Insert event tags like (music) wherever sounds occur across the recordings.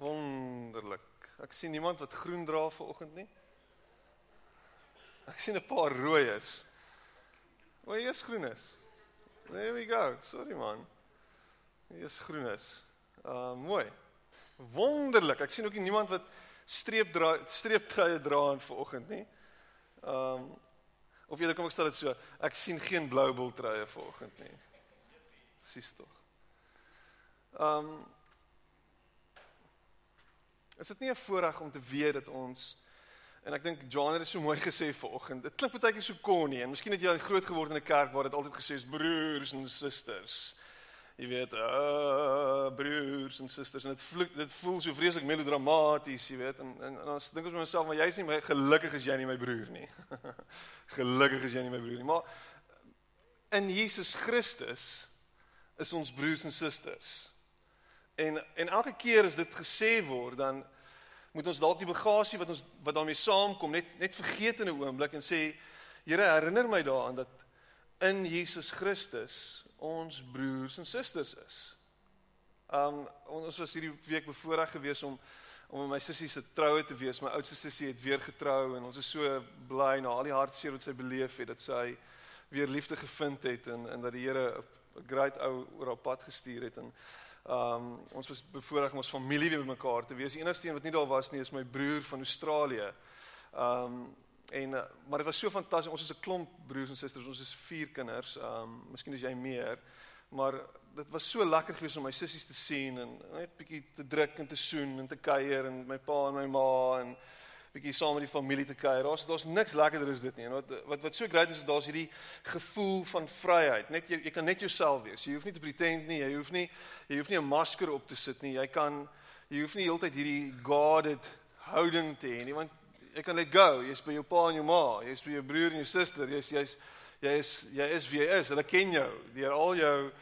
Wonderlik. Ek sien niemand wat groen dra vanoggend nie. Ek sien 'n paar rooies. Waar is groen is? There we go. Sorry man. Hier is groen is. Uh mooi. Wonderlik. Ek sien ook nie niemand wat streep dra streeptrui dra in vanoggend nie. Um of eerder kom ek stel dit so, ek sien geen blou bol truie vanoggend nie. Sis tog. Um Is dit nie 'n voorreg om te weet dat ons en ek dink John het dit so mooi gesê vanoggend. Dit klink baie keer so konnie en miskien het jy groot geword in 'n kerk waar dit altyd gesê is broers en susters. Jy weet, uh broers en susters en dit vloek, dit voel so vreeslik melodramaties, jy weet. En en, en dan dink ons myself, maar jy's nie my gelukkig as jy nie my broer nie. (laughs) gelukkig as jy nie my broer nie. Maar in Jesus Christus is ons broers en susters. En en elke keer as dit gesê word, dan moet ons dalk die bagasie wat ons wat daarmee saamkom net net vergeet in 'n oomblik en sê Here herinner my daaraan dat in Jesus Christus ons broers en susters is. Um ons was hierdie week bevoorreg geweest om om my sussie se troue te wees. My oudste sussie het weer getrou en ons is so bly na al die hartseer wat sy beleef het dat sy weer liefde gevind het en en dat die Here 'n great ou oor haar pad gestuur het en Um ons was bevoorreg om ons familie weer bymekaar te wees. Die enigste een wat nie daar was nie is my broer van Australië. Um en uh, maar dit was so fantasties. Ons is 'n klomp broers en susters. Ons is vier kinders. Um miskien is jy meer. Maar dit was so lekker geweest om my sissies te sien en net bietjie te druk en te soen en te kuier en my pa en my ma en bietjie saam met die familie te kuier. Daar's daar's niks lekkerder as dit nie. En wat wat wat so great is is daar's hierdie gevoel van vryheid. Net jy jy kan net jouself wees. Jy hoef nie te pretend nie. Jy hoef nie jy hoef nie 'n masker op te sit nie. Jy kan jy hoef nie heeltyd hierdie guarded houding te hê nie want jy kan let go. Jy's by jou pa en jou ma. Jy's by jou broer en jou suster. Jy's jy's jy is jy is wie jy is. Hulle ken jou deur al jou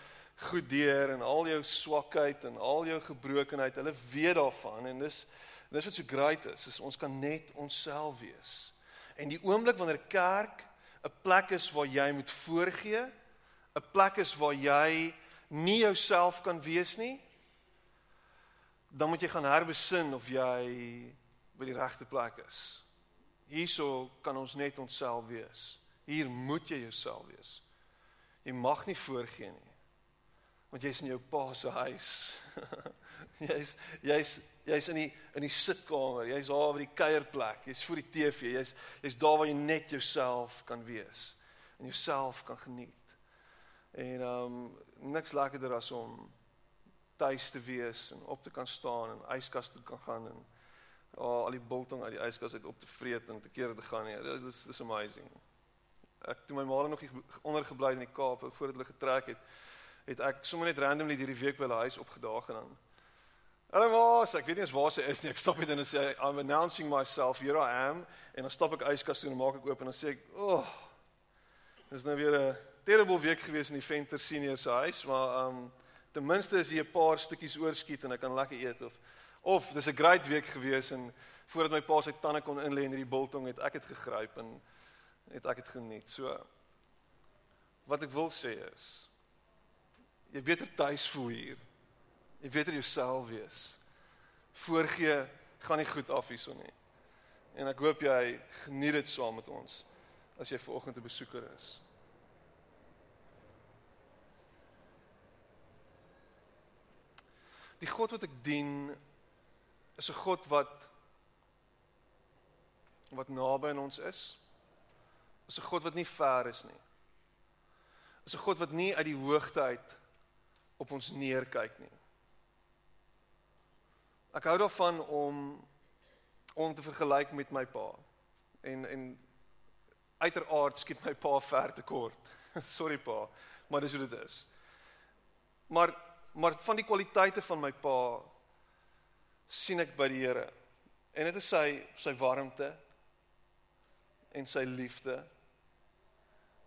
goed deur en al jou swakheid en al jou gebrokenheid. Hulle weet daarvan en dis En dis wat so great is, is ons kan net onsself wees. En die oomblik wanneer kerk 'n plek is waar jy moet voorgee, 'n plek is waar jy nie jouself kan wees nie, dan moet jy gaan herbesin of jy by die regte plek is. Hierso kan ons net onsself wees. Hier moet jy jouself wees. Jy mag nie voorgee nie. Want jy's in jou pa se huis. (laughs) (laughs) jy's jy's jy's in die in die sitkamer, jy's daar by die kuierplek, jy's voor die TV, jy's jy's daar waar jy net jouself kan wees en jouself kan geniet. En um niks lekkerder as om tuis te wees en op te kan staan en yskas toe kan gaan en oh, al die biltong uit die yskas uit op te vreet en te kere te gaan nie. Dit is dis amazing. Ek toe my ma nog ondergebly in die Kaap voordat hulle getrek het, het ek sommer net randomly hierdie week by hulle huis opgedaag en dan Hallo Maas, ek weet nie eens waar sy is nie. Ek stap net in en sê I'm announcing myself, here I am. En dan stap ek yskas toe en maak ek oop en dan sê ek, "Oh. Dis nou weer 'n terrible week gewees in die Venter Senior se huis, maar um ten minste is hier 'n paar stukkies oorskiet en ek kan lekker eet of of dis 'n great week gewees en voordat my pa sy tande kon inlê in hierdie biltong het ek dit gegryp en het ek dit geniet. So wat ek wil sê is jy beter tuis voel hier. Jy weet er jouself wees. Voorgee gaan nie goed af hierson nie. En ek hoop jy geniet dit saam met ons as jy vanoggend 'n besoeker is. Die God wat ek dien is 'n God wat wat naby aan ons is. Is 'n God wat nie ver is nie. Is 'n God wat nie uit die hoogte uit op ons neerkyk nie. Ek hou daarvan om om te vergelyk met my pa. En en uiteraard skiet my pa ver te kort. (laughs) Sorry pa, maar dis hoe dit is. Maar maar van die kwaliteite van my pa sien ek by die Here. En dit is sy sy warmte en sy liefde.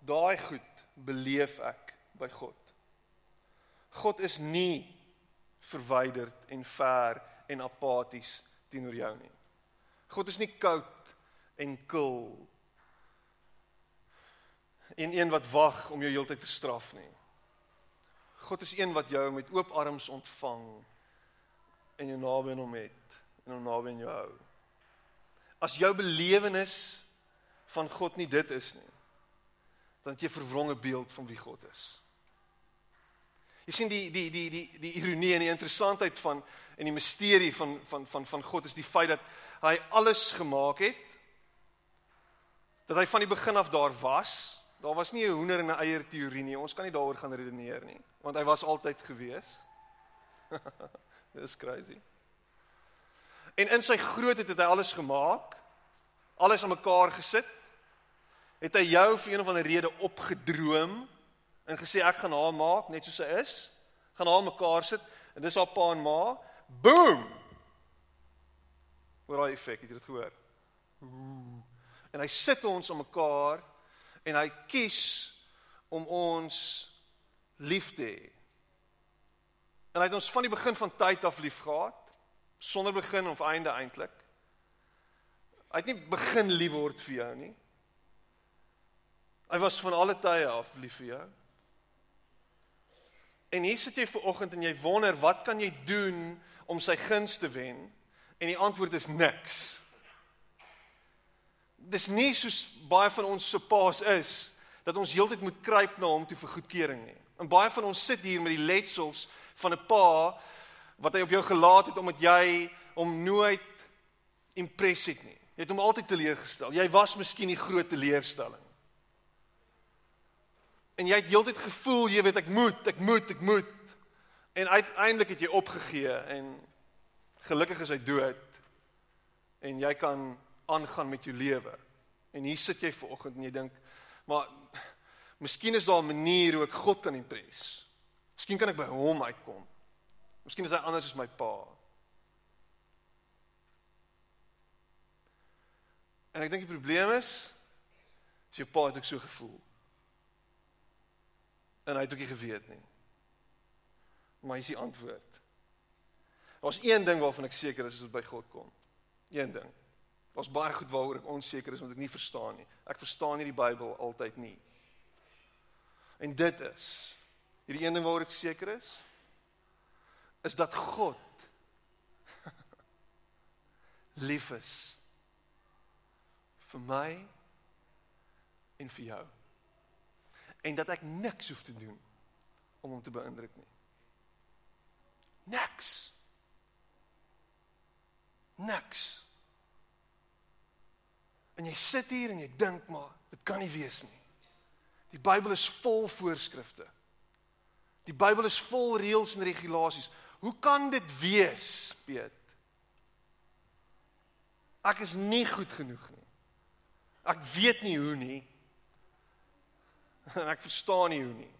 Daai goed beleef ek by God. God is nie verwyderd en ver en apaties teenoor jou nie. God is nie koud en kil en een wat wag om jou heeltyd te straf nie. God is een wat jou met oop arms ontvang en jou naby aan hom het en hom naby aan jou hou. As jou belewenis van God nie dit is nie, dan het jy 'n verwronge beeld van wie God is. Jy sien die die die die die ironie en die interessantheid van en die misterie van van van van God is die feit dat hy alles gemaak het. Dat hy van die begin af daar was. Daar was nie 'n hoender en 'n eier teorie nie. Ons kan nie daaroor gaan redeneer nie, want hy was altyd gewees. (laughs) Dis crazy. En in sy grootheid het hy alles gemaak. Alles aan mekaar gesit. Het hy jou vir een of ander rede opgedroom en gesê ek gaan haar maak net soos sy is, gaan haar mekaar sit en dis haar pa en ma. Boom. Hoor daai effek, het jy dit gehoor? En hy sit ons om mekaar en hy kies om ons lief te hê. En hy het ons van die begin van tyd af lief gehad sonder begin of einde eintlik. Hy het nie begin lief word vir jou nie. Hy was van alle tye af lief vir jou. En hier sit jy ver oggend en jy wonder wat kan jy doen om sy guns te wen? En die antwoord is niks. Dis nie soos baie van ons se paas is dat ons heeltyd moet kruip na hom toe vir goedkeuring nie. En baie van ons sit hier met die letsels van 'n pa wat hy op jou gelaat het omdat jy hom nooit impres het nie. Jy het hom altyd teleurgestel. Jy was miskien die groot teleurstelling. En jy het heeltyd gevoel, jy weet ek moet, ek moet, ek moet. En uiteindelik het jy opgegee en gelukkig is hy dood. En jy kan aangaan met jou lewe. En hier sit jy ver oggend en jy dink, maar miskien is daar 'n manier hoe ek God kan impres. Miskien kan ek by hom uitkom. Miskien is hy anders as my pa. En ek dink die probleem is as jou pa het ook so gevoel. En hy het ook nie geweet nie. Maar hy is die antwoord. Daar's een ding waarvan ek seker is as dit by God kom. Een ding. Daar's baie goed waaroor ek onseker is want ek nie verstaan nie. Ek verstaan nie die Bybel altyd nie. En dit is hierdie een ding waaroor ek seker is is dat God (laughs) lief is vir my en vir jou en dat ek niks hoef te doen om hom te beïndruk nie. Niks. Niks. En jy sit hier en jy dink maar, dit kan nie wees nie. Die Bybel is vol voorskrifte. Die Bybel is vol reëls en regulasies. Hoe kan dit wees, Piet? Ek is nie goed genoeg nie. Ek weet nie hoe nie. (laughs) En ek verstaan nie hoe nie.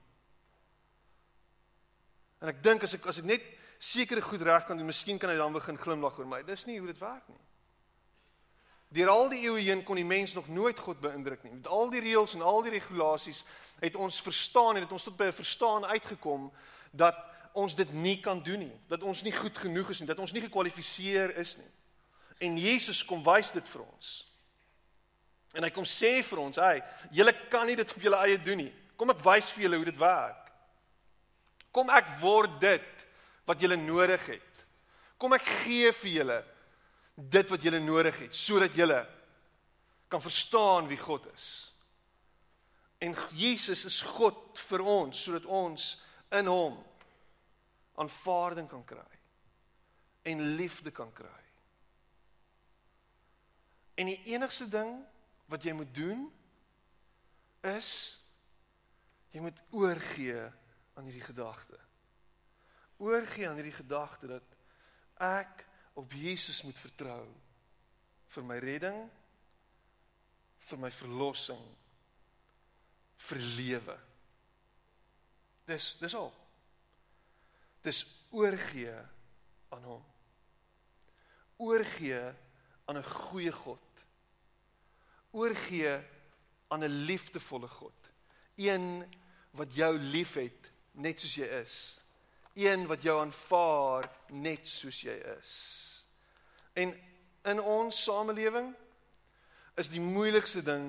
En ek dink as ek as ek net sekere goed reg kan doen, miskien kan hy dan begin glimlag oor my. Dis nie hoe dit werk nie. Deur al die eeue heen kon die mens nog nooit God beïndruk nie. Met al die reëls en al die regulasies het ons verstaan en het ons tot by 'n verstaan uitgekom dat ons dit nie kan doen nie, dat ons nie goed genoeg is nie, dat ons nie gekwalifiseer is nie. En Jesus kom wys dit vir ons. En hy kom sê vir ons, "Hey, julle kan nie dit op julle eie doen nie. Kom ek wys vir julle hoe dit werk. Kom ek word dit wat julle nodig het. Kom ek gee vir julle dit wat julle nodig het sodat julle kan verstaan wie God is." En Jesus is God vir ons sodat ons in hom aanvaarding kan kry en liefde kan kry. En die enigste ding wat jy moet doen is jy moet oorgee aan hierdie gedagte. Oorgee aan hierdie gedagte dat ek op Jesus moet vertrou vir my redding, vir my verlossing, vir lewe. Dis dis al. Dis oorgee aan hom. oorgee aan 'n goeie God. Oorgee aan 'n liefdevolle God. Een wat jou liefhet net soos jy is. Een wat jou aanvaar net soos jy is. En in ons samelewing is die moeilikste ding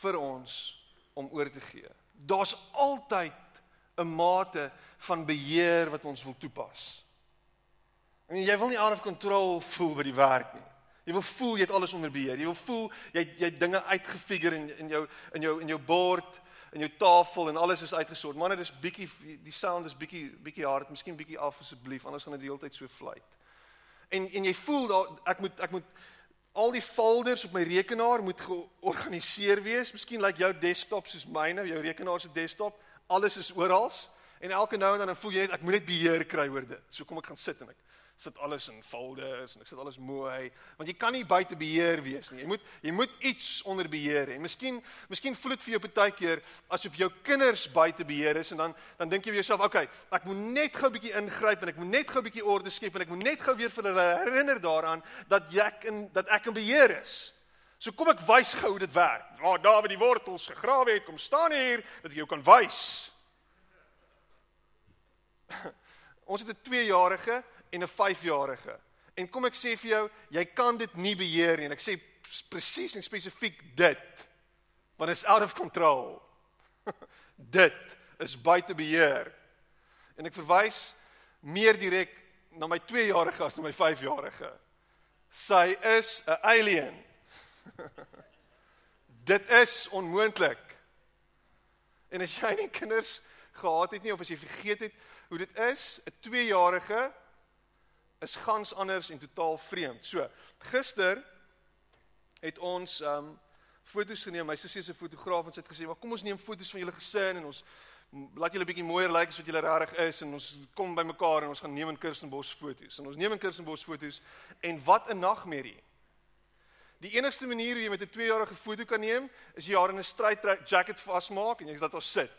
vir ons om oor te gee. Daar's altyd 'n mate van beheer wat ons wil toepas. En jy wil nie out of control voel by die werk nie. Jy wil voel jy het alles onder beheer. Jy wil voel jy jy dinge uitgefigure in in jou in jou in jou bord en jou tafel en alles is uitgesort. Manne, dis bietjie die sound is bietjie bietjie hard, miskien bietjie af asseblief, anders gaan dit die hele tyd so fluit. En en jy voel daar ek moet ek moet al die folders op my rekenaar moet georganiseer wees. Miskien lyk like jou desktop soos myne, jou rekenaar se desktop, alles is oral en elke nou en dan voel jy net ek moet net beheer kry oor dit. So kom ek gaan sit en ek sit alles in folders en ek sit alles mooi want jy kan nie buite beheer wees nie. Jy moet jy moet iets onder beheer hê. Miskien miskien voel dit vir jou partykeer asof jou kinders buite beheer is en dan dan dink jy vir jouself, "Oké, okay, ek moet net gou 'n bietjie ingryp en ek moet net gou 'n bietjie orde skep en ek moet net gou weer vir hulle herinner daaraan dat ek in dat ek in beheer is." So kom ek wys gou hoe dit werk. Waar Dawid die wortels gegrawe het, kom staan hier dat ek jou kan wys. (laughs) Ons het 'n 2-jarige en 'n 5-jarige. En kom ek sê vir jou, jy kan dit nie beheer nie en ek sê presies en spesifiek dit. Want is out of control. (laughs) dit is buite beheer. En ek verwys meer direk na my 2-jarige as na my 5-jarige. Sy is 'n alien. (laughs) dit is onmoontlik. En as jy nie kinders gehad het nie of as jy vergeet het hoe dit is, 'n 2-jarige is gans anders en totaal vreemd. So, gister het ons um foto's geneem. My sussie is 'n fotograaf en sy het gesê, "Maar kom ons neem foto's van julle gesin en ons laat julle bietjie mooier lyk like as wat julle regtig is en ons kom bymekaar en ons gaan neem in Kirstenbos foto's." En ons neem in Kirstenbos foto's en wat 'n nagmerrie. Die enigste manier hoe jy met 'n 2-jarige foto kan neem, is jy haar in 'n stryd jacket vasmaak en jy laat haar sit.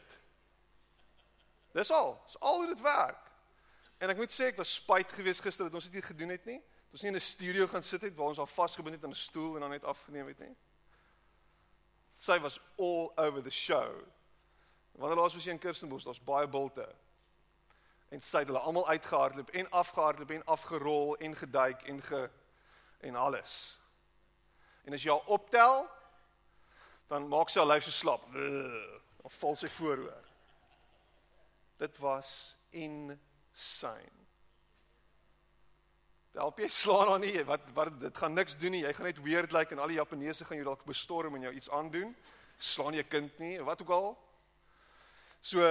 Dis al. Dis al hoe dit werk. En ek moet sê ek was spyt geweest gister dat ons dit nie gedoen het nie. Ons nie in 'n studio gaan sit het waar ons al vasgebind het aan 'n stoel en dan net afgeneem het nie. Sy was all over the show. Wanneer laas was jy in Kirstenbosch? Daar's baie bulte. En sy het hulle almal uitgehardloop en afgehardloop en afgerol en geduik en ge en alles. En as jy haar optel, dan maak sy haar lyf so slap. Of val sy vooroor. Dit was in syn. Help jy slaan aan nie wat wat dit gaan niks doen nie. Jy gaan net weird lyk like, en al die Japaneese gaan jou dalk bestorm en jou iets aandoen. Slaan jy kind nie, wat ook al. So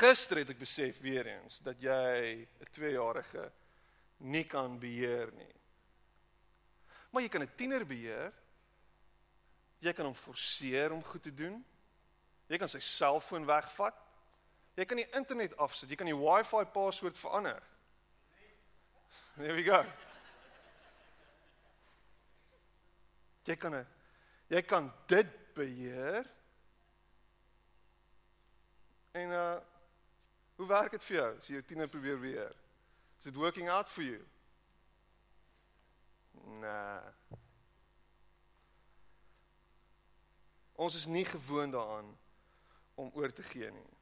gister het ek besef weer eens dat jy 'n 2-jarige nie kan beheer nie. Maar jy kan 'n tiener beheer. Jy kan hom forceer om goed te doen. Jy kan sy selfoon wegvat. Jy kan die internet afsit. Jy kan die Wi-Fi paswoord verander. There we go. Jy kan 'n jy kan dit beheer. En uh hoe werk dit vir jou as jy jou tiener probeer beheer? Is it working out for you? Nee. Ons is nie gewoond daaraan om oor te gee nie.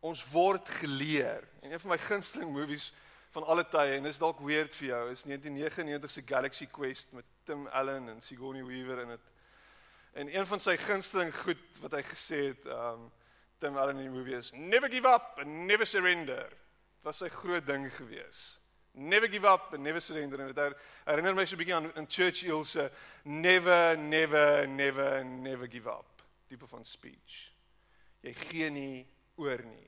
Ons word geleer. En een van my gunsteling movies van alle tye en dis dalk weird vir jou is 1999 se Galaxy Quest met Tim Allen en Sigourney Weaver in dit. En een van sy gunsteling goed wat hy gesê het, um Tim Allen in die movie is never give up and never surrender. Dit was sy groot ding gewees. Never give up and never surrender. En dit herinner my so 'n bietjie aan in Churchill se never never never never give up tipe van speech. Jy gee nie oor nie.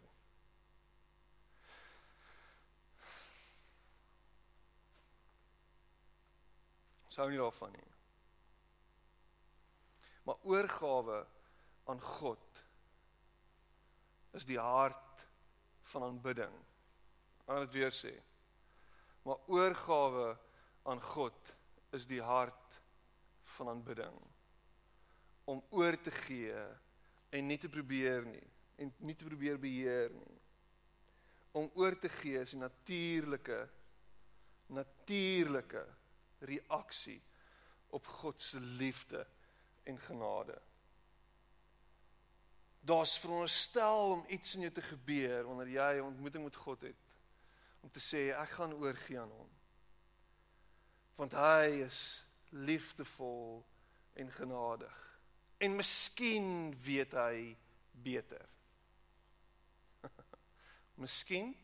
Sou nie daarvan nie. Maar oorgawe aan God is die hart van aanbidding. Aan dit weer sê. Maar oorgawe aan God is die hart van aanbidding om oor te gee en nie te probeer nie en nie te probeer beheer nie. Om oor te gee is 'n natuurlike natuurlike reaksie op God se liefde en genade. Daar's veronderstel om iets in jou te gebeur wanneer jy 'n ontmoeting met God het om te sê ek gaan oorgie aan hom. Want hy is liefdevol en genadig. En miskien weet hy beter. Miskien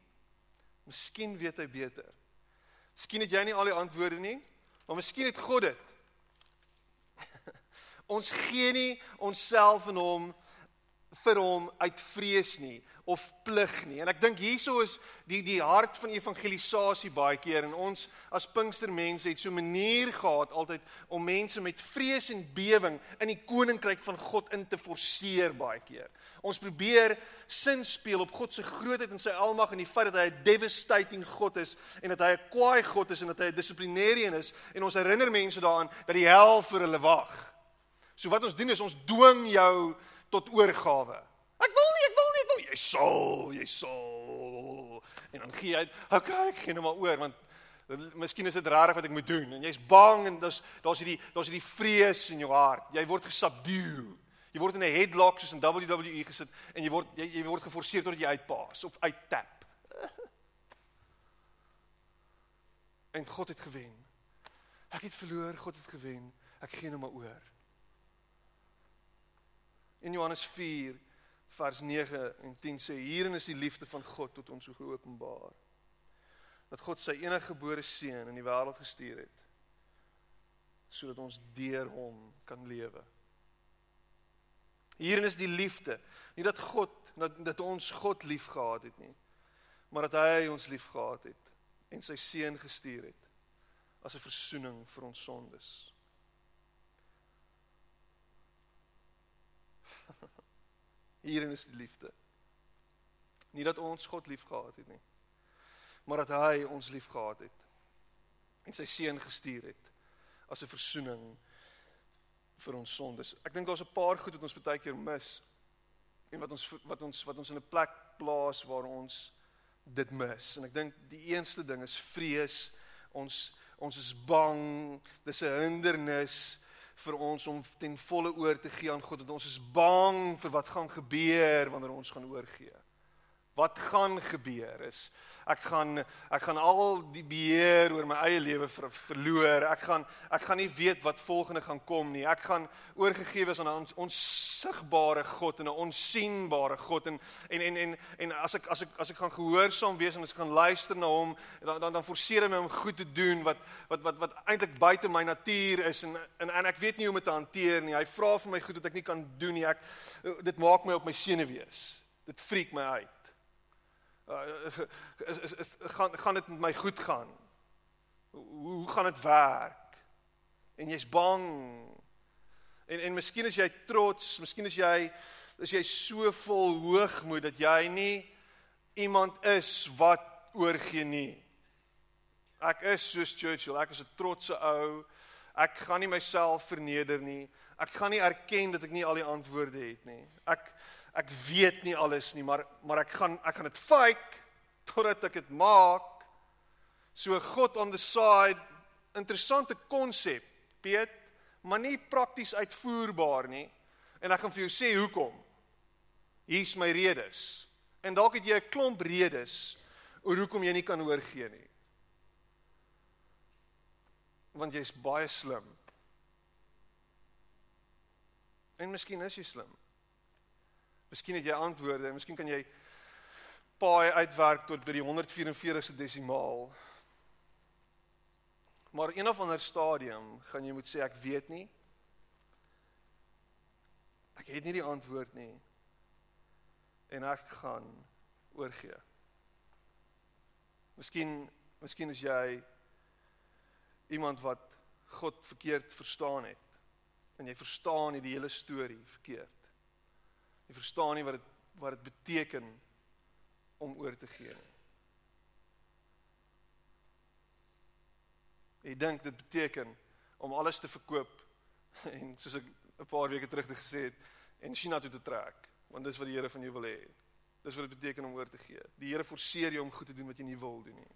miskien weet hy beter. Miskien het jy nie al die antwoorde nie, maar miskien het God dit. (laughs) ons gee nie onsself en hom vir hom uit vrees nie of plig nie. En ek dink hieso is die die hart van evangelisasie baie keer en ons as Pinkstermense het so 'n manier gehad altyd om mense met vrees en bewering in die koninkryk van God in te forceer baie keer. Ons probeer sin speel op God se grootheid en sy almag en die feit dat hy 'n devastating God is en dat hy 'n kwaai God is en dat hy 'n dissiplinêrien is en ons herinner mense daaraan dat die hel vir hulle wag. So wat ons doen is ons dwing jou tot oorgawe. Ek wil nie, ek wil nie, ek wil jy sal, jy sal. En dan gee jy uit, okay, ek gee nou maar oor want miskien is dit rarig wat ek moet doen en jy's bang en daar's daar's hierdie daar's hierdie vrees in jou hart. Jy word gesubdue. Jy word in 'n headlock soos in WWE gesit en jy word jy, jy word geforseer totdat jy uitpaas of uittap. En God het gewen. Ek het verloor, God het gewen. Ek gee nou maar oor. In Johannes 4 vers 9 en 10 sê hierin is die liefde van God tot ons geopenbaar. Dat God sy enige gebore seun in die wêreld gestuur het sodat ons deur hom kan lewe. Hierin is die liefde, nie dat God dat, dat ons God liefgehad het nie, maar dat hy ons liefgehad het en sy seun gestuur het as 'n verzoening vir ons sondes. Hierin is die liefde. Nie dat ons God liefgehad het nie, maar dat hy ons liefgehad het en sy seun gestuur het as 'n verzoening vir ons sondes. Ek dink daar's 'n paar goed wat ons baie keer mis en wat ons wat ons wat ons in 'n plek plaas waar ons dit mis. En ek dink die eerste ding is vrees. Ons ons is bang. Dis 'n hindernis vir ons om ten volle oor te gee aan God want ons is bang vir wat gaan gebeur wanneer ons gaan oorgee. Wat gaan gebeur is ek gaan ek gaan al die beheer oor my eie lewe ver, verloor. Ek gaan ek gaan nie weet wat volgende gaan kom nie. Ek gaan oorgegee wees aan 'n onsigbare God en 'n onsigbare God en en en en en as ek as ek as ek gaan gehoorsaam wees en as ek gaan luister na hom, dan dan dan forceer hy my om goed te doen wat wat wat wat eintlik buite my natuur is en, en en ek weet nie hoe om dit te hanteer nie. Hy vra vir my goed wat ek nie kan doen nie. Ek dit maak my op my senuwees. Dit freak my uit. Uh, is is is gaan gaan dit met my goed gaan? Hoe hoe gaan dit werk? En jy's bang. En en miskien is jy trots, miskien is jy is jy so vol hoogmoed dat jy nie iemand is wat oorgee nie. Ek is soos Churchill, ek is 'n trotse ou. Ek gaan nie myself verneder nie. Ek gaan nie erken dat ek nie al die antwoorde het nie. Ek ek weet nie alles nie, maar maar ek gaan ek gaan dit fake totdat ek dit maak. So God on the side, interessante konsep, Piet, maar nie prakties uitvoerbaar nie. En ek gaan vir jou sê hoekom. Hier's my redes. En dalk het jy 'n klomp redes oor hoekom jy nie kan oorgee nie. Want jy's baie slim. En miskien is jy slim. Miskien het jy antwoorde, miskien kan jy paai uitwerk tot by die 144ste desimaal. Maar een of ander stadium gaan jy moet sê ek weet nie. Ek het nie die antwoord nie. En ek gaan oorgee. Miskien miskien is jy iemand wat God verkeerd verstaan het. En jy verstaan nie die hele storie verkeerd. Jy verstaan nie wat dit wat dit beteken om oor te gee nie. Jy dink dit beteken om alles te verkoop (laughs) en soos ek 'n paar weke terug gesê het en China toe te trek, want dis wat die Here van jou wil hê. Dis wat dit beteken om oor te gee. Die Here forceer jou om goed te doen wat jy nie wil doen nie.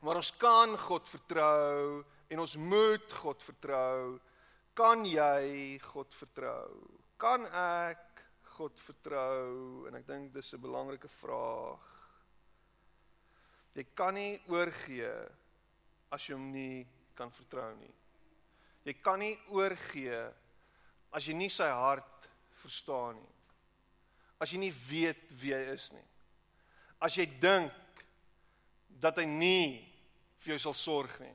Maar ons kan God vertrou en ons moet God vertrou. Kan jy God vertrou? Kan ek God vertrou? En ek dink dis 'n belangrike vraag. Jy kan nie oorgee as jy hom nie kan vertrou nie. Jy kan nie oorgee as jy nie sy hart verstaan nie. As jy nie weet wie hy is nie. As jy dink dat hy nie vir jou sal sorg nie.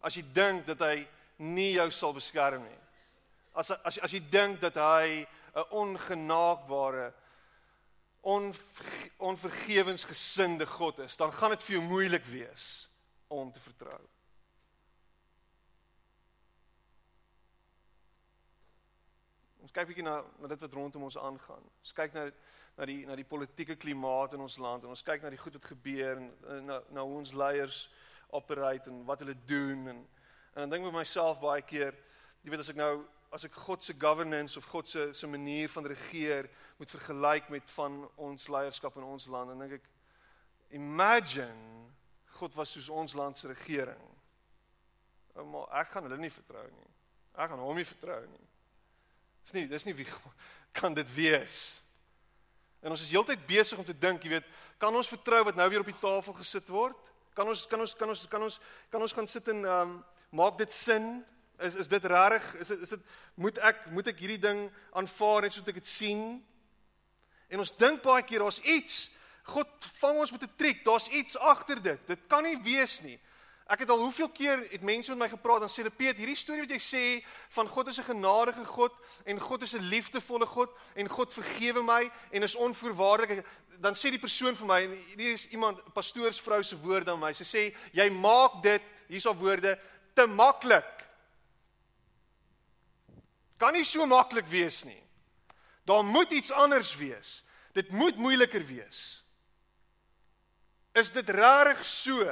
As jy dink dat hy nie jou sal beskerm nie. As as as jy dink dat hy 'n ongenaakbare onvergewensgesinde God is, dan gaan dit vir jou moeilik wees om te vertrou. Ons kyk bietjie na na dit wat rondom ons aangaan. Ons kyk na na die na die politieke klimaat in ons land en ons kyk na die goed wat gebeur en na na hoe ons leiers operate en wat hulle doen en en dan dink ek by myself baie keer, jy weet as ek nou as ek God se governance of God se se manier van regeer moet vergelyk met van ons leierskap in ons land, dan dink ek imagine God was soos ons land se regering. Maar ek gaan hulle nie vertrou nie. Ek gaan hom nie vertrou nie. Dis nie dis nie wie (laughs) kan dit wees? En ons is heeltyd besig om te dink, jy weet, kan ons vertrou wat nou weer op die tafel gesit word? Kan ons kan ons kan ons kan ons kan ons gaan sit en ehm um, maak dit sin? Is is dit reg? Is dit is dit moet ek moet ek hierdie ding aanvaar net soos ek dit sien? En ons dink baie keer daar's iets God vang ons met 'n triek. Daar's iets agter dit. Dit kan nie wees nie. Ek het al hoeveel keer het mense met my gepraat en sê repeat hierdie storie wat jy sê van God is 'n genadige God en God is 'n liefdevolle God en God vergewe my en is onvoorwaardelik dan sê die persoon vir my en hier is iemand pastoorsvrou se woorde aan my. Sy sê jy maak dit hierso woorde te maklik. Kan nie so maklik wees nie. Daar moet iets anders wees. Dit moet moeiliker wees. Is dit regtig so?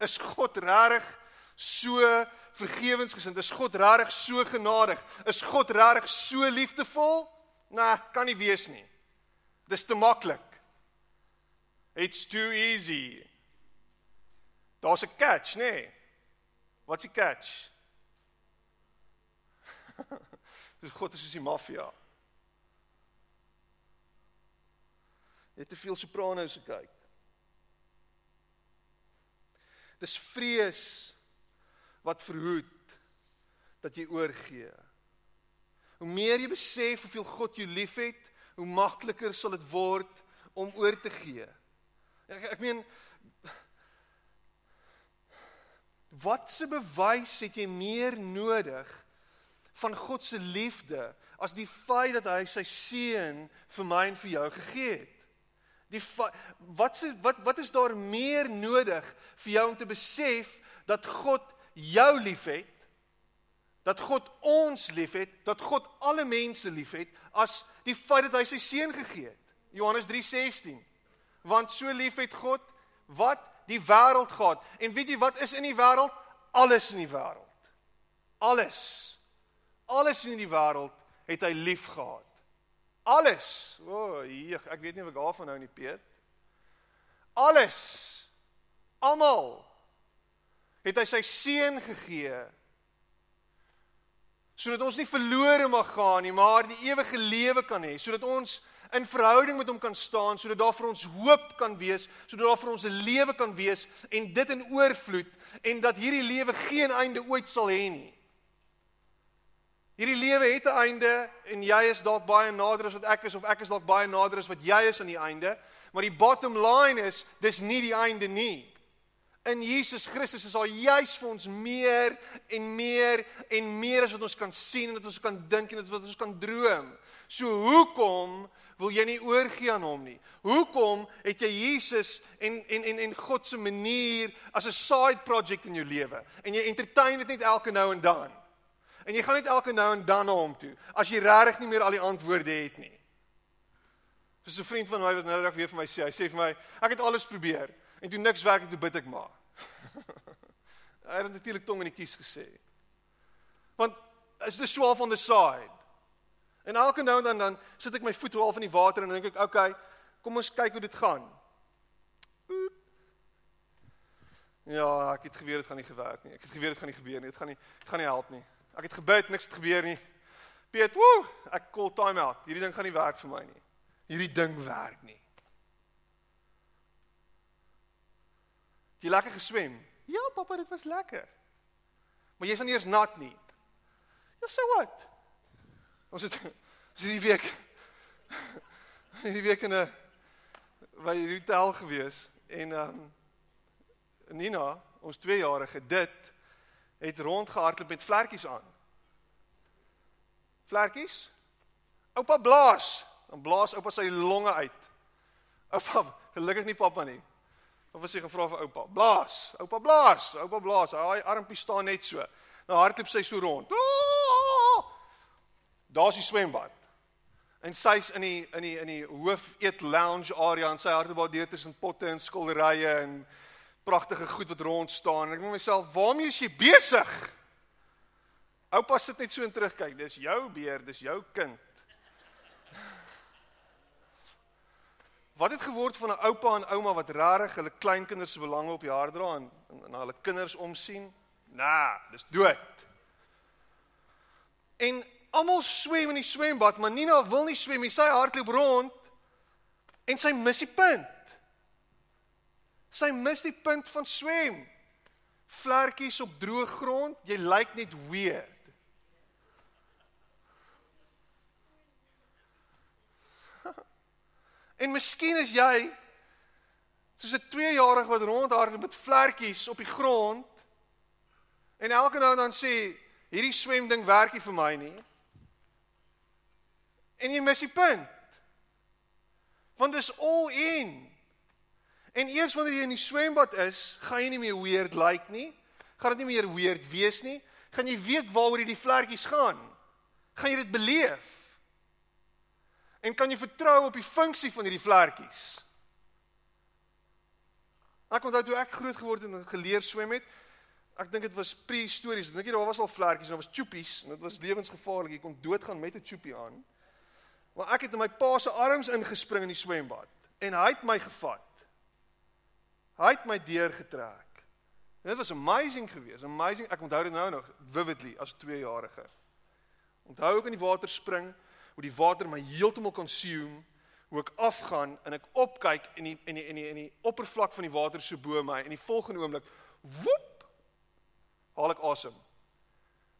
Is God regtig so vergewensgesind? Is God regtig so genadig? Is God regtig so liefdevol? Nee, kan nie wees nie. Dis te maklik. It's too easy. Daar's 'n catch, nê? Nee. Wat's die catch? (laughs) Dis God is soos die maffia. Jy het te veel sopranos gekyk. Dis vrees wat verhoed dat jy oorgee. Hoe meer jy besef hoeveel God jou liefhet, hoe makliker sal dit word om oor te gee. Ek ek meen wat se bewys het jy meer nodig van God se liefde as die feit dat hy sy seun vir my en vir jou gegee het. Die wat se wat wat is daar meer nodig vir jou om te besef dat God jou liefhet? Dat God ons liefhet, dat God alle mense liefhet as die feit dat hy sy seun gegee het. Johannes 3:16. Want so lief het God wat die wêreld gehad. En weet jy wat is in die wêreld? Alles in die wêreld. Alles alles in die wêreld het hy lief gehad. Alles. O, oh, ek weet nie wat daarvan nou in die Piet. Alles. Almal het hy sy seun gegee sodat ons nie verlore mag gaan nie, maar die ewige lewe kan hê, sodat ons in verhouding met hom kan staan, sodat daar vir ons hoop kan wees, sodat daar vir ons 'n lewe kan wees en dit in oorvloed en dat hierdie lewe geen einde ooit sal hê nie. Hierdie lewe het 'n einde en jy is dalk baie nader as wat ek is of ek is dalk baie nader as wat jy is aan die einde, maar die bottom line is dis nie die einde nie. In Jesus Christus is al juis vir ons meer en meer en meer as wat ons kan sien en wat ons kan dink en wat ons kan droom. So hoekom wil jy nie oorgie aan hom nie? Hoekom het jy Jesus en en en en God se manier as 'n side project in jou lewe en jy entertain dit net elke nou en dan? En jy gaan net elke nou en dan na hom toe as jy regtig nie meer al die antwoorde het nie. Soos 'n vriend van my wat nou net weer vir my sê, hy sê vir my, ek het alles probeer en toe niks werk het, toe bid ek maar. hy het natuurlik tong in die kies gesê. Want is dit swaaf on the side. En elke nou en dan dan sit ek my voet half in die water en dink ek, okay, kom ons kyk hoe dit gaan. Ja, ek het geweet dit gaan nie gewerk nie. Ek het geweet dit gaan nie gebeur nie. Dit gaan nie dit gaan nie help nie. Ek het gebid, niks het gebeur nie. Piet, woe, ek call time out. Hierdie ding gaan nie werk vir my nie. Hierdie ding werk nie. Jy lekker geswem? Ja, pappa, dit was lekker. Maar jy's dan eers nat nie. Ja, so wat? Ons het hierdie week hierdie week in 'n by die hotel gewees en ehm um, Nina, ons 2-jarige dit het rondgehardloop met vlekkies aan. Vlekkies? Oupa blaas. Dan blaas oupa sy longe uit. Oupa, gelukkig nie pappa nie. Of as hy gevra vir oupa, blaas. Oupa blaas. Oupa blaas. Hy armpie staan net so. Nou hardloop sy so rond. Daar's die swembad. En sy's in die in die in die hoof eet lounge area en sy hardloop daar tussen potte en skilderye en pragtige goed wat rond staan. En ek dink myself, waarmee is jy besig? Oupa sit net so en terugkyk. Dis jou beer, dis jou kind. (laughs) Wat het geword van 'n oupa en ouma wat rarig hulle kleinkinders se belange op die hart dra en na hulle kinders omsien? Nah, dis dood. En almal swem in die swembad, maar Nina wil nie swem nie. Sy hardloop rond en sy mis die punt. Sy mis die punt van swem. Vlekkies op droë grond, jy lyk net weird. (laughs) En miskien is jy soos 'n 2-jarige wat rondhardloop met vlekkies op die grond en elke nou en dan sê hierdie swemding werk nie vir my nie. En jy mis die punt. Want dit is all in. En eers wanneer jy in die swembad is, gaan jy nie meer weird lyk like nie. Gaan dit nie meer weird wees nie. Gaan jy weet waaroor hierdie vlekkies gaan. Gaan jy dit beleef? En kan jy vertrou op die funksie van hierdie vlekkies? Ek onthou toe ek groot geword het en geleer swem het, ek dink dit was prehistories. Dink daar was al vlekkies, daar was choopies en dit was lewensgevaarlik. Jy kon doodgaan met 'n choopie aan. Maar ek het in my pa se arms ingespring in die swembad en hy het my gevat. Hy het my deurgetrek. Dit was amazing geweest. Amazing. Ek onthou dit nou nog vividly as 2-jarige. Onthou ek in die water spring, hoe die water my heeltemal consume, hoe ek afgaan en ek opkyk en die en die en die in die oppervlak van die water so bo my en die volgende oomblik woep haal ek asem.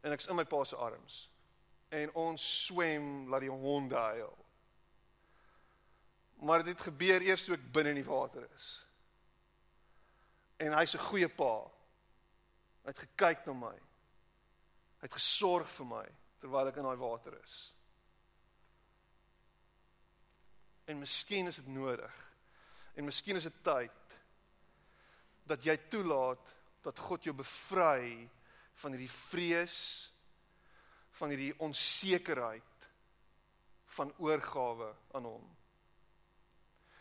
En ek's in my pa se arms. En ons swem laat die honde huil. Maar dit gebeur eers toe ek binne in die water is en hy's 'n goeie pa. Hy het gekyk na my. Hy het gesorg vir my terwyl ek in daai water is. En miskien is dit nodig. En miskien is dit tyd dat jy toelaat dat God jou bevry van hierdie vrees van hierdie onsekerheid van oorgawe aan hom.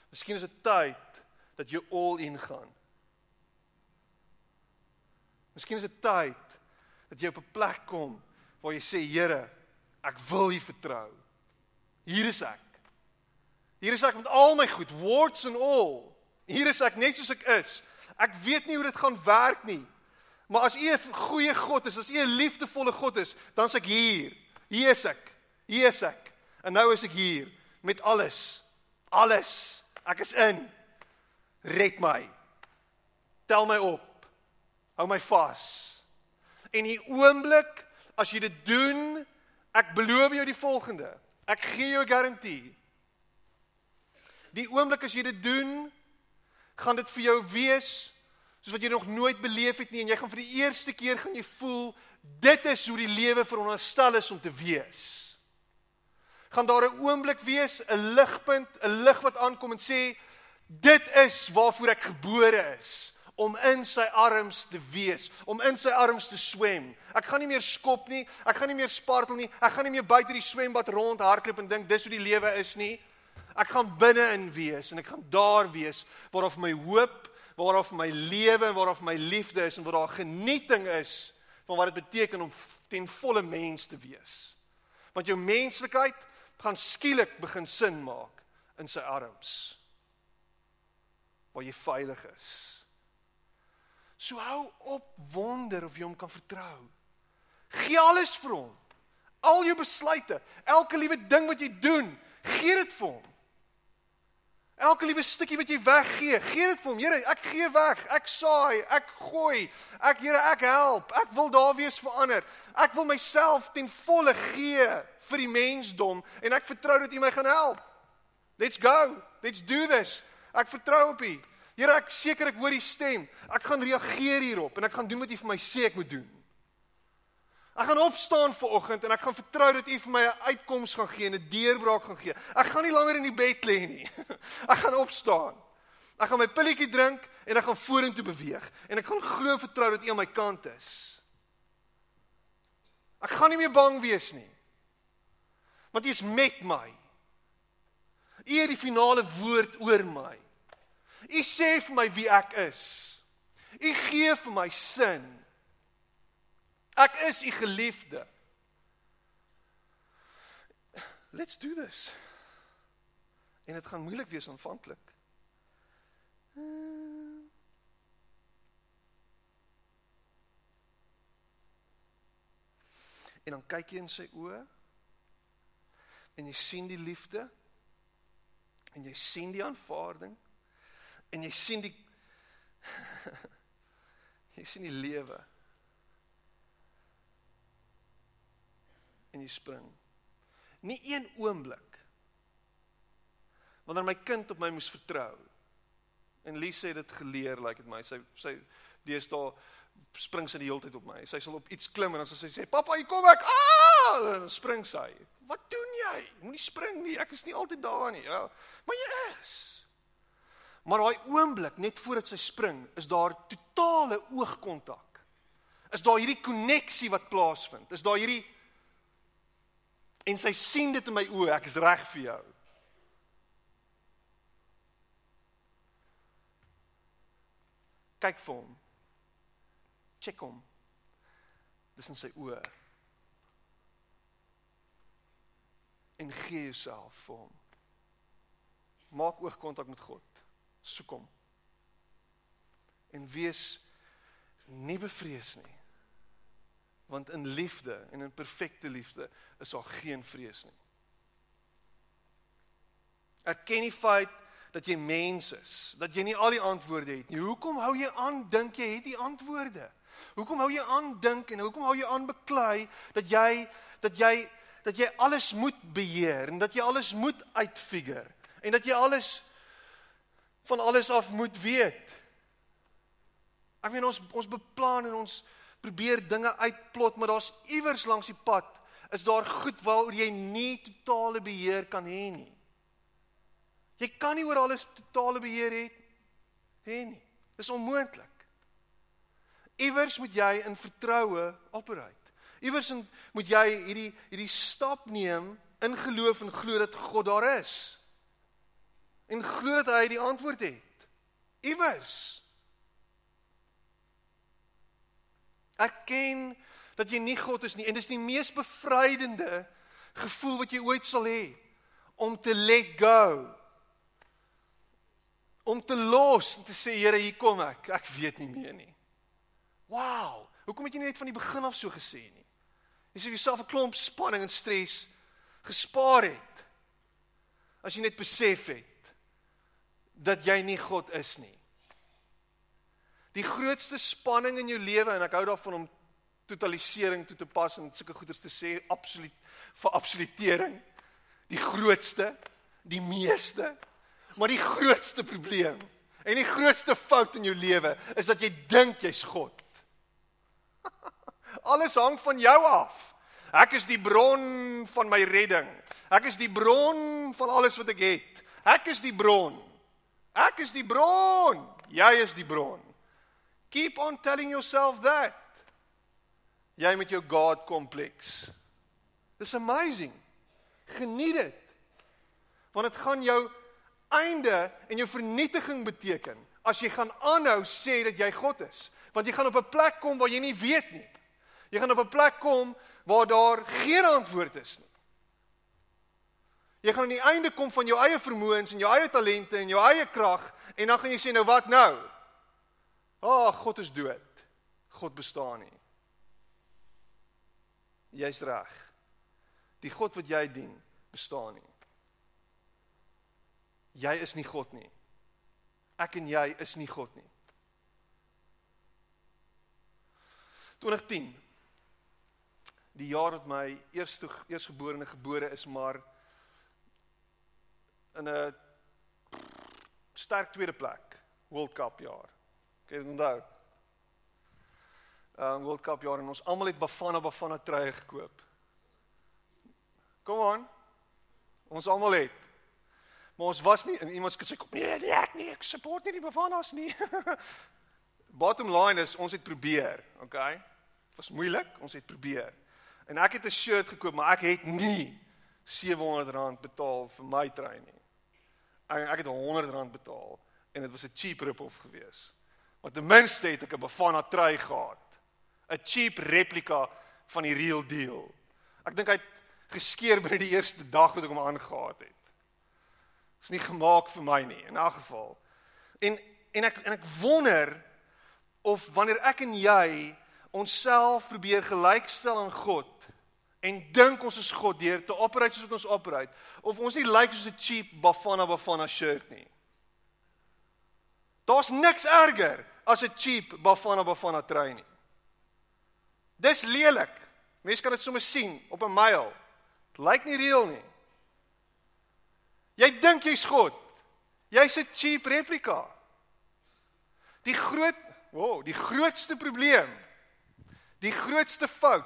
Miskien is dit tyd dat jy all in gaan. Miskien is dit tyd dat jy op 'n plek kom waar jy sê Here, ek wil U vertrou. Hier is ek. Hier is ek met al my goed, warts and all. Hier is ek net soos ek is. Ek weet nie hoe dit gaan werk nie. Maar as U 'n goeie God is, as U 'n liefdevolle God is, dan is ek hier. Hier is ek. Hier is ek. En nou is ek hier met alles. Alles. Ek is in. Red my. Tel my op. Hou my vas. En die oomblik as jy dit doen, ek beloof jou die volgende. Ek gee jou 'n garantie. Die oomblik as jy dit doen, gaan dit vir jou wees soos wat jy nog nooit beleef het nie en jy gaan vir die eerste keer gaan jy voel dit is hoe die lewe veronderstel is om te wees. Gaan daar 'n oomblik wees, 'n ligpunt, 'n lig wat aankom en sê dit is waarvoor ek gebore is om in sy arms te wees, om in sy arms te swem. Ek gaan nie meer skop nie, ek gaan nie meer spartel nie, ek gaan nie meer buite die swembad rond hardloop en dink dis hoe die lewe is nie. Ek gaan binne in wees en ek gaan daar wees waar of my hoop, waar of my lewe en waar of my liefde is en waar daar genieting is van wat dit beteken om ten volle mens te wees. Want jou menslikheid gaan skielik begin sin maak in sy arms waar jy veilig is So hou op wonder of jy hom kan vertrou. Gee alles vir hom. Al jou besluite, elke liewe ding wat jy doen, gee dit vir hom. Elke liewe stukkie wat jy weggee, gee dit vir hom. Here, ek gee weg. Ek saai, ek gooi. Ek Here, ek help. Ek wil daar wees vir ander. Ek wil myself ten volle gee vir die mensdom en ek vertrou dat U my gaan help. Let's go. Let's do this. Ek vertrou op U. Here, ek seker ek hoor U stem. Ek gaan reageer hierop en ek gaan doen wat U vir my sê ek moet doen. Ek gaan opstaan vir oggend en ek gaan vertrou dat U vir my 'n uitkoms gaan gee en 'n deurbraak gaan gee. Ek gaan nie langer in die bed lê nie. (laughs) Ek gaan opstaan. Ek gaan my pilletjie drink en ek gaan vorentoe beweeg en ek gaan glo en vertrou dat U aan my kant is. Ek gaan nie meer bang wees nie. Want U is met my. U het die finale woord oor my. U sê vir my wie ek is. U gee vir my sin. Ek is u geliefde. Let's do this. En dit gaan moeilik wees aanvanklik. En dan kyk jy in sy oë en jy sien die liefde en jy sien die aanvaarding en jy sien die (laughs) jy sien die lewe en jy spring. Nie een oomblik wanneer my kind op my moes vertrou. En Lise het dit geleer, like dit my. Sy sy deesdae spring sy die hele tyd op my. Sy sal op iets klim en dan sal sy sê, "Pappa, hier kom ek." Ah! Dan spring sy. "Wat doen jy? Moenie spring nie. Ek is nie altyd daar nie." Ja. Maar jy is. Maar daai oomblik net voordat sy spring, is daar totale oogkontak. Is daar hierdie koneksie wat plaasvind? Is daar hierdie en sy sien dit in my oë, ek is reg vir jou. Kyk vir hom. Check hom. Dis in sy oë. En gee jouself vir hom. Maak oogkontak met God. Soek hom. En wees nie bevrees nie want in liefde en in perfekte liefde is daar geen vrees nie. Erken die feit dat jy mens is, dat jy nie al die antwoorde het nie. Hoekom hou jy aan dink jy het die antwoorde? Hoekom hou jy aan dink en hoekom hou jy aan beklei dat jy dat jy dat jy alles moet beheer en dat jy alles moet uitfigure en dat jy alles van alles af moet weet? Ek meen ons ons beplan en ons probeer dinge uitplot, maar daar's iewers langs die pad is daar goed waaroor jy nie totale beheer kan hê nie. Jy kan nie oor alles totale beheer hê hê nie. Dis onmoontlik. Iewers moet jy in vertroue operate. Iewers moet jy hierdie hierdie stap neem in geloof en glo dat God daar is. En glo dat hy die antwoord het. Iewers. Erken dat jy nie God is nie en dis die mees bevrydende gevoel wat jy ooit sal hê om te let go. Om te los en te sê Here, hier kom ek. Ek weet nie meer nie. Wow, hoekom het jy nie net van die begin af so gesê nie? Jy sê jouself 'n klomp spanning en stres gespaar het. As jy net besef het dat jy nie God is nie. Die grootste spanning in jou lewe en ek hou daarvan om totalisering toe te pas en sulke goeders te sê absoluut vir absolutering. Die grootste, die meeste, maar die grootste probleem en die grootste fout in jou lewe is dat jy dink jy's God. (laughs) Alles hang van jou af. Ek is die bron van my redding. Ek is die bron van alles wat ek het. Ek is die bron. Ek is die bron. Jy is die bron. Keep on telling yourself that. Jy met jou God kompleks. Dis amazing. Geniet dit. Want dit gaan jou einde en jou vernietiging beteken as jy gaan aanhou sê dat jy God is. Want jy gaan op 'n plek kom waar jy nie weet nie. Jy gaan op 'n plek kom waar daar geen antwoord is nie. Jy gaan aan die einde kom van jou eie vermoëns en jou eie talente en jou eie krag en dan gaan jy sê nou wat nou? "Ag, oh, God is dood. God bestaan nie." Jy's reg. Die God wat jy dien, bestaan nie. Jy is nie God nie. Ek en jy is nie God nie. 2010 die jaar dat my eerste eersgeborene gebore is maar in 'n sterk tweede plek World Cup jaar. Ek het onthou. Uh World Cup jaar en ons almal het Bafana Bafana truie gekoop. Kom aan. Ons almal het. Maar ons was nie in iemand sê kom nee, nee ek nie, ek support nie die Bafanas nie. (laughs) Bottom line is ons het probeer, okay? Dit was moeilik, ons het probeer. En ek het 'n shirt gekoop, maar ek het nie R700 betaal vir my trui nie. Ek, ek het R100 betaal en dit was 'n cheap rip-off geweest. Want ten minste het ek 'n Bafana trui gehad. 'n Cheap replika van die real deal. Ek dink hy het geskeer binne die eerste dag wat ek hom aangetree het. Is nie gemaak vir my nie in elk geval. En en ek en ek wonder of wanneer ek en jy onsself probeer gelykstel aan God en dink ons is God deur te operate soos wat ons operate of ons nie lyk like soos 'n cheap Bafana Bafana shirt nie. Daar's niks erger as 'n cheap Bafana Bafana trui nie. Dis lelik. Mense kan dit sommer sien op 'n mail. Dit lyk nie reël nie. Jy dink jy's God. Jy's 'n cheap replika. Die groot, wow, die grootste probleem. Die grootste fout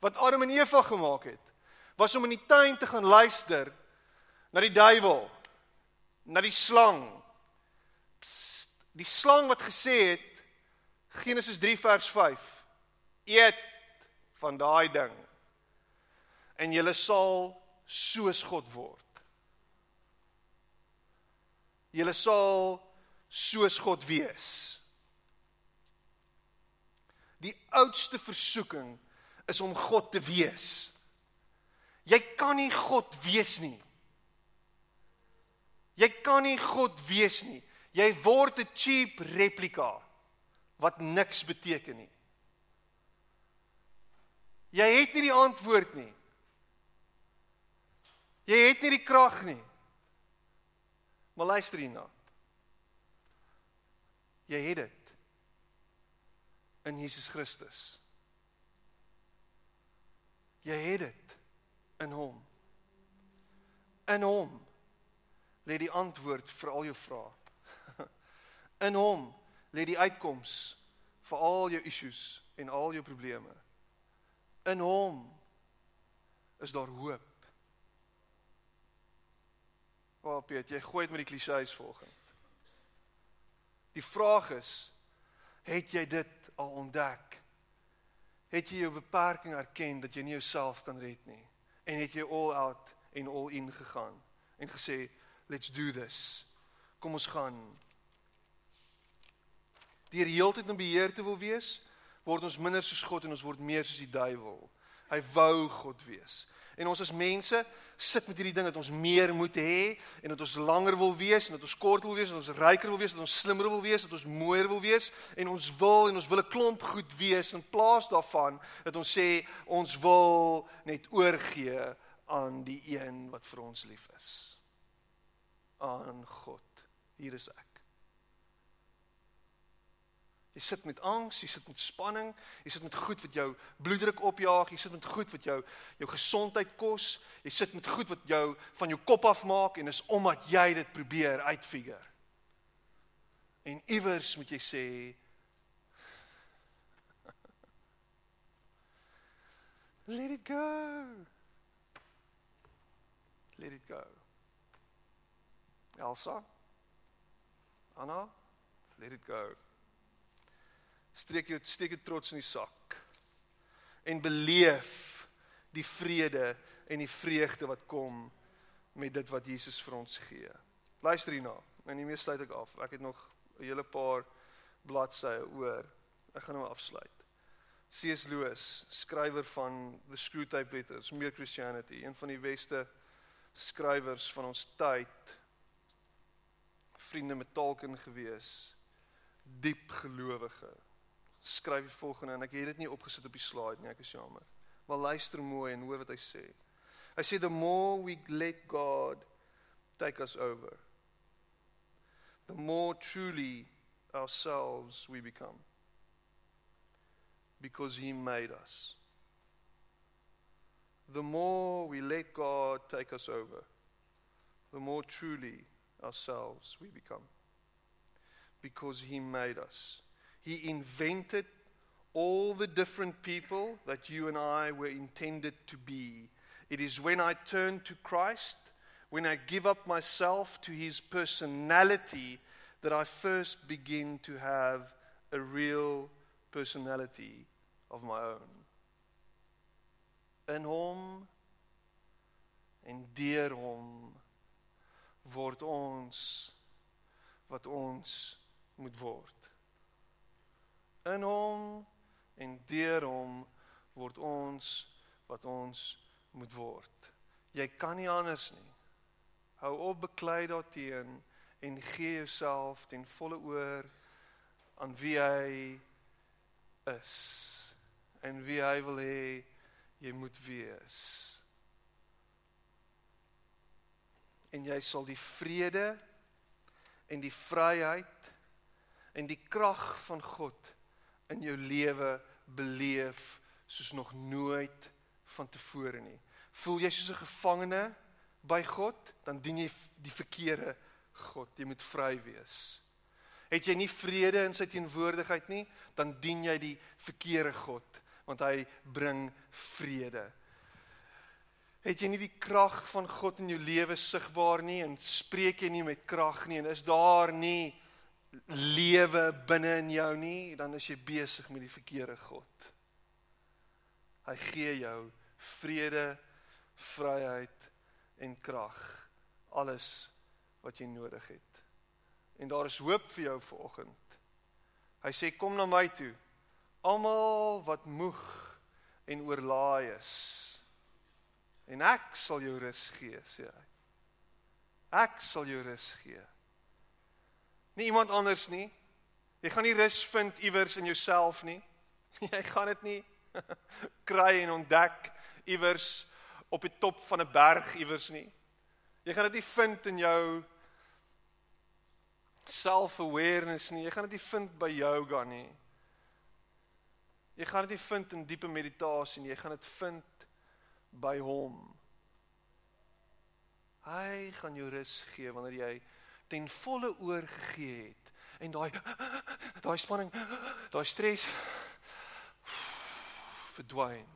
wat Adam en Eva gemaak het, was om in die tuin te gaan luister na die duiwel, na die slang. Die slang wat gesê het Genesis 3 vers 5: Eet van daai ding en jy sal soos God word. Julle sal soos God wees. Die oudste versoeking is om God te wees. Jy kan nie God wees nie. Jy kan nie God wees nie. Jy word 'n cheap replika wat niks beteken nie. Jy het nie die antwoord nie. Jy het nie die krag nie. Maar luister hierna. Jy het dit in Jesus Christus. Jy het dit in hom. In hom lê die antwoord vir al jou vrae. In hom lê die uitkoms vir al jou issues en al jou probleme. In hom is daar hoop. O, oh, Piet, jy gooi dit met die klisjées volgens. Die vraag is, het jy dit al ontdek? Het jy jou beperking erken dat jy nie jouself kan red nie? En het jy all out en all in gegaan en gesê, let's do this. Kom ons gaan. Die heeltyd in beheer te wil wees, word ons minder soos God en ons word meer soos die duiwel. Hy wou God wees. En ons as mense sit met hierdie ding dat ons meer moet hê en dat ons langer wil wees en dat ons korter wil wees en dat ons ryker wil wees dat ons slimmer wil wees, dat ons mooier wil wees en ons wil en ons wil 'n klomp goed wees in plaas daarvan dat ons sê ons wil net oorgee aan die een wat vir ons lief is. Aan God. Hier is ek. Jy sit met angs, jy sit met spanning, jy sit met goed wat jou bloeddruk opjaag, jy sit met goed wat jou jou gesondheid kos, jy sit met goed wat jou van jou kop af maak en is omdat jy dit probeer uitfigure. En iewers moet jy sê (laughs) Let it go. Let it go. Elsa. Anna, let it go streek jou steek dit trots in die sak en beleef die vrede en die vreugde wat kom met dit wat Jesus vir ons gee. Luister hierna. En hiermee sluit ek af. Ek het nog 'n hele paar bladsye oor. Ek gaan nou afsluit. C.S. Lewis, skrywer van The Screwtape Letters, Mere Christianity, een van die beste skrywers van ons tyd. Vriende met Tolkien gewees diep gelowige. Skryf die volgende en ek het dit nie opgesit op die slide nie, ek is jammer. Maar luister mooi en hoor wat hy sê. Hy sê the more we let God take us over, the more truly ourselves we become. Because he made us. The more we let God take us over, the more truly ourselves we become. Because he made us. He invented all the different people that you and I were intended to be. It is when I turn to Christ, when I give up myself to his personality, that I first begin to have a real personality of my own. In hom en deur hom word ons wat ons moet word. In hom en deur hom word ons wat ons moet word. Jy kan nie anders nie. Hou op beklei daarteen en gee jouself ten volle oor aan wie hy is en wie hy wil hê jy moet wees. En jy sal die vrede en die vryheid en die krag van God in jou lewe beleef soos nog nooit vantevore nie. Voel jy soos 'n gevangene by God, dan dien jy die verkeerde God, jy moet vry wees. Het jy nie vrede in sy teenwoordigheid nie, dan dien jy die verkeerde God, want hy bring vrede. Het jy nie die krag van God in jou lewe sigbaar nie en spreek jy nie met krag nie en is daar nie lewe binne in jou nie, dan is jy besig met die verkeerde God. Hy gee jou vrede, vryheid en krag. Alles wat jy nodig het. En daar is hoop vir jou vanoggend. Hy sê kom na my toe. Almal wat moeg en oorlaai is. En ek sal jou rus gee, sê hy. Ek sal jou rus gee. Nie iemand anders nie. Jy gaan nie rus vind iewers in jouself nie. (laughs) Jy gaan dit nie (laughs) kry en ontdek iewers op die top van 'n berg iewers nie. Jy gaan dit nie vind in jou self-awareness nie. Jy gaan dit nie vind by yoga nie. Jy gaan dit nie vind in diepe meditasie nie. Jy gaan dit vind by hom. Hy gaan jou rus gee wanneer jy ten volle oorgegee het en daai daai spanning, daai stres verdwyn.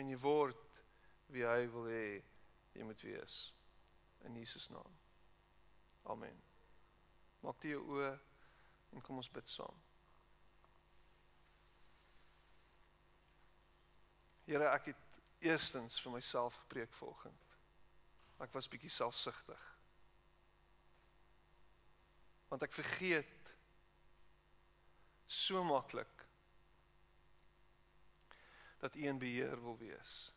En jy word wie hy wil hê jy moet wees in Jesus naam. Amen. Maak jy jou oë en kom ons bid saam. Here, ek het eerstens vir myself gepreek vanoggend. Ek was bietjie selfsugtig. Want ek vergeet so maklik dat U in beheer wil wees.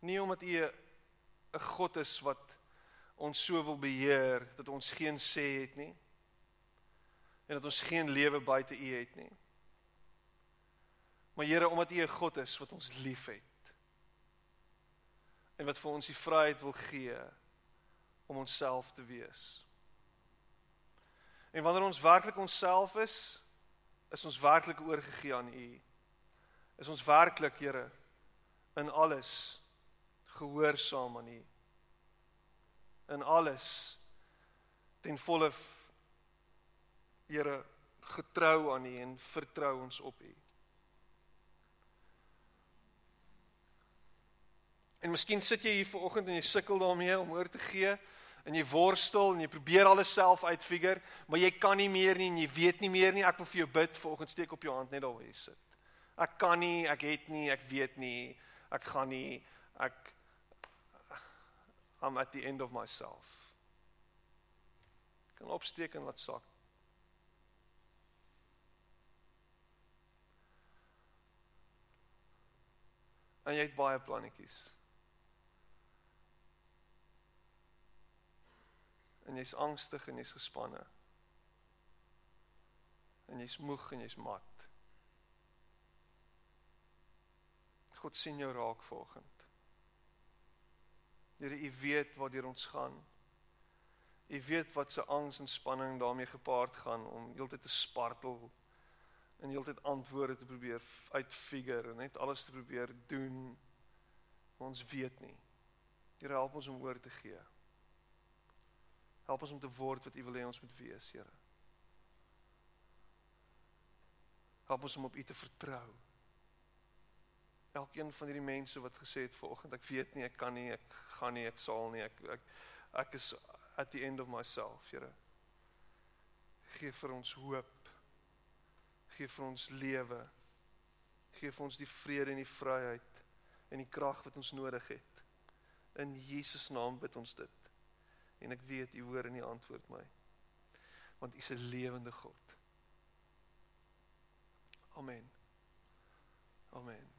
Nie omdat U 'n God is wat ons so wil beheer dat ons geen sê het nie. En dat ons geen lewe buite U het nie. Maar Here, omdat U 'n God is wat ons liefhet. En wat vir ons die vryheid wil gee om onsself te wees. En wanneer ons werklik onsself is, is ons werklik oorgegee aan U. Is ons werklik, Here, in alles gehoorsaam aan U. In alles ten volle Here getrou aan U en vertrou ons op U. En miskien sit jy hier vanoggend en jy sukkel daarmee om oor te gee en jy worstel en jy probeer alles self uitfigure, maar jy kan nie meer nie en jy weet nie meer nie. Ek wil vir jou bid vanoggend steek op jou hand net daar waar jy sit. Ek kan nie, ek het nie, ek weet nie, ek gaan nie, ek I'm at the end of myself. Kan opsteek en laat sak. En jy het baie plannetjies. En jy's angstig en jy's gespanne. En jy's moeg en jy's mat. God sien jou raak vanoggend. Here, U weet waar deur ons gaan. U weet wat se angs en spanning daarmee gepaard gaan om heeltyd te spartel en heeltyd antwoorde te probeer uitfigure en net alles te probeer doen. Ons weet nie. Here help ons om oor te gee. Help ons om te word wat U wil hê ons moet wees, Here. Help ons om op U te vertrou. Elkeen van hierdie mense wat gesê het vanoggend, ek weet nie, ek kan nie, ek gaan nie, ek sal nie, ek ek ek is at the end of myself, Here. Gee vir ons hoop. Gee vir ons lewe. Gee vir ons die vrede en die vryheid en die krag wat ons nodig het. In Jesus naam bid ons dit. En ek weet U hoor en U antwoord my. Want U is 'n lewende God. Amen. Amen.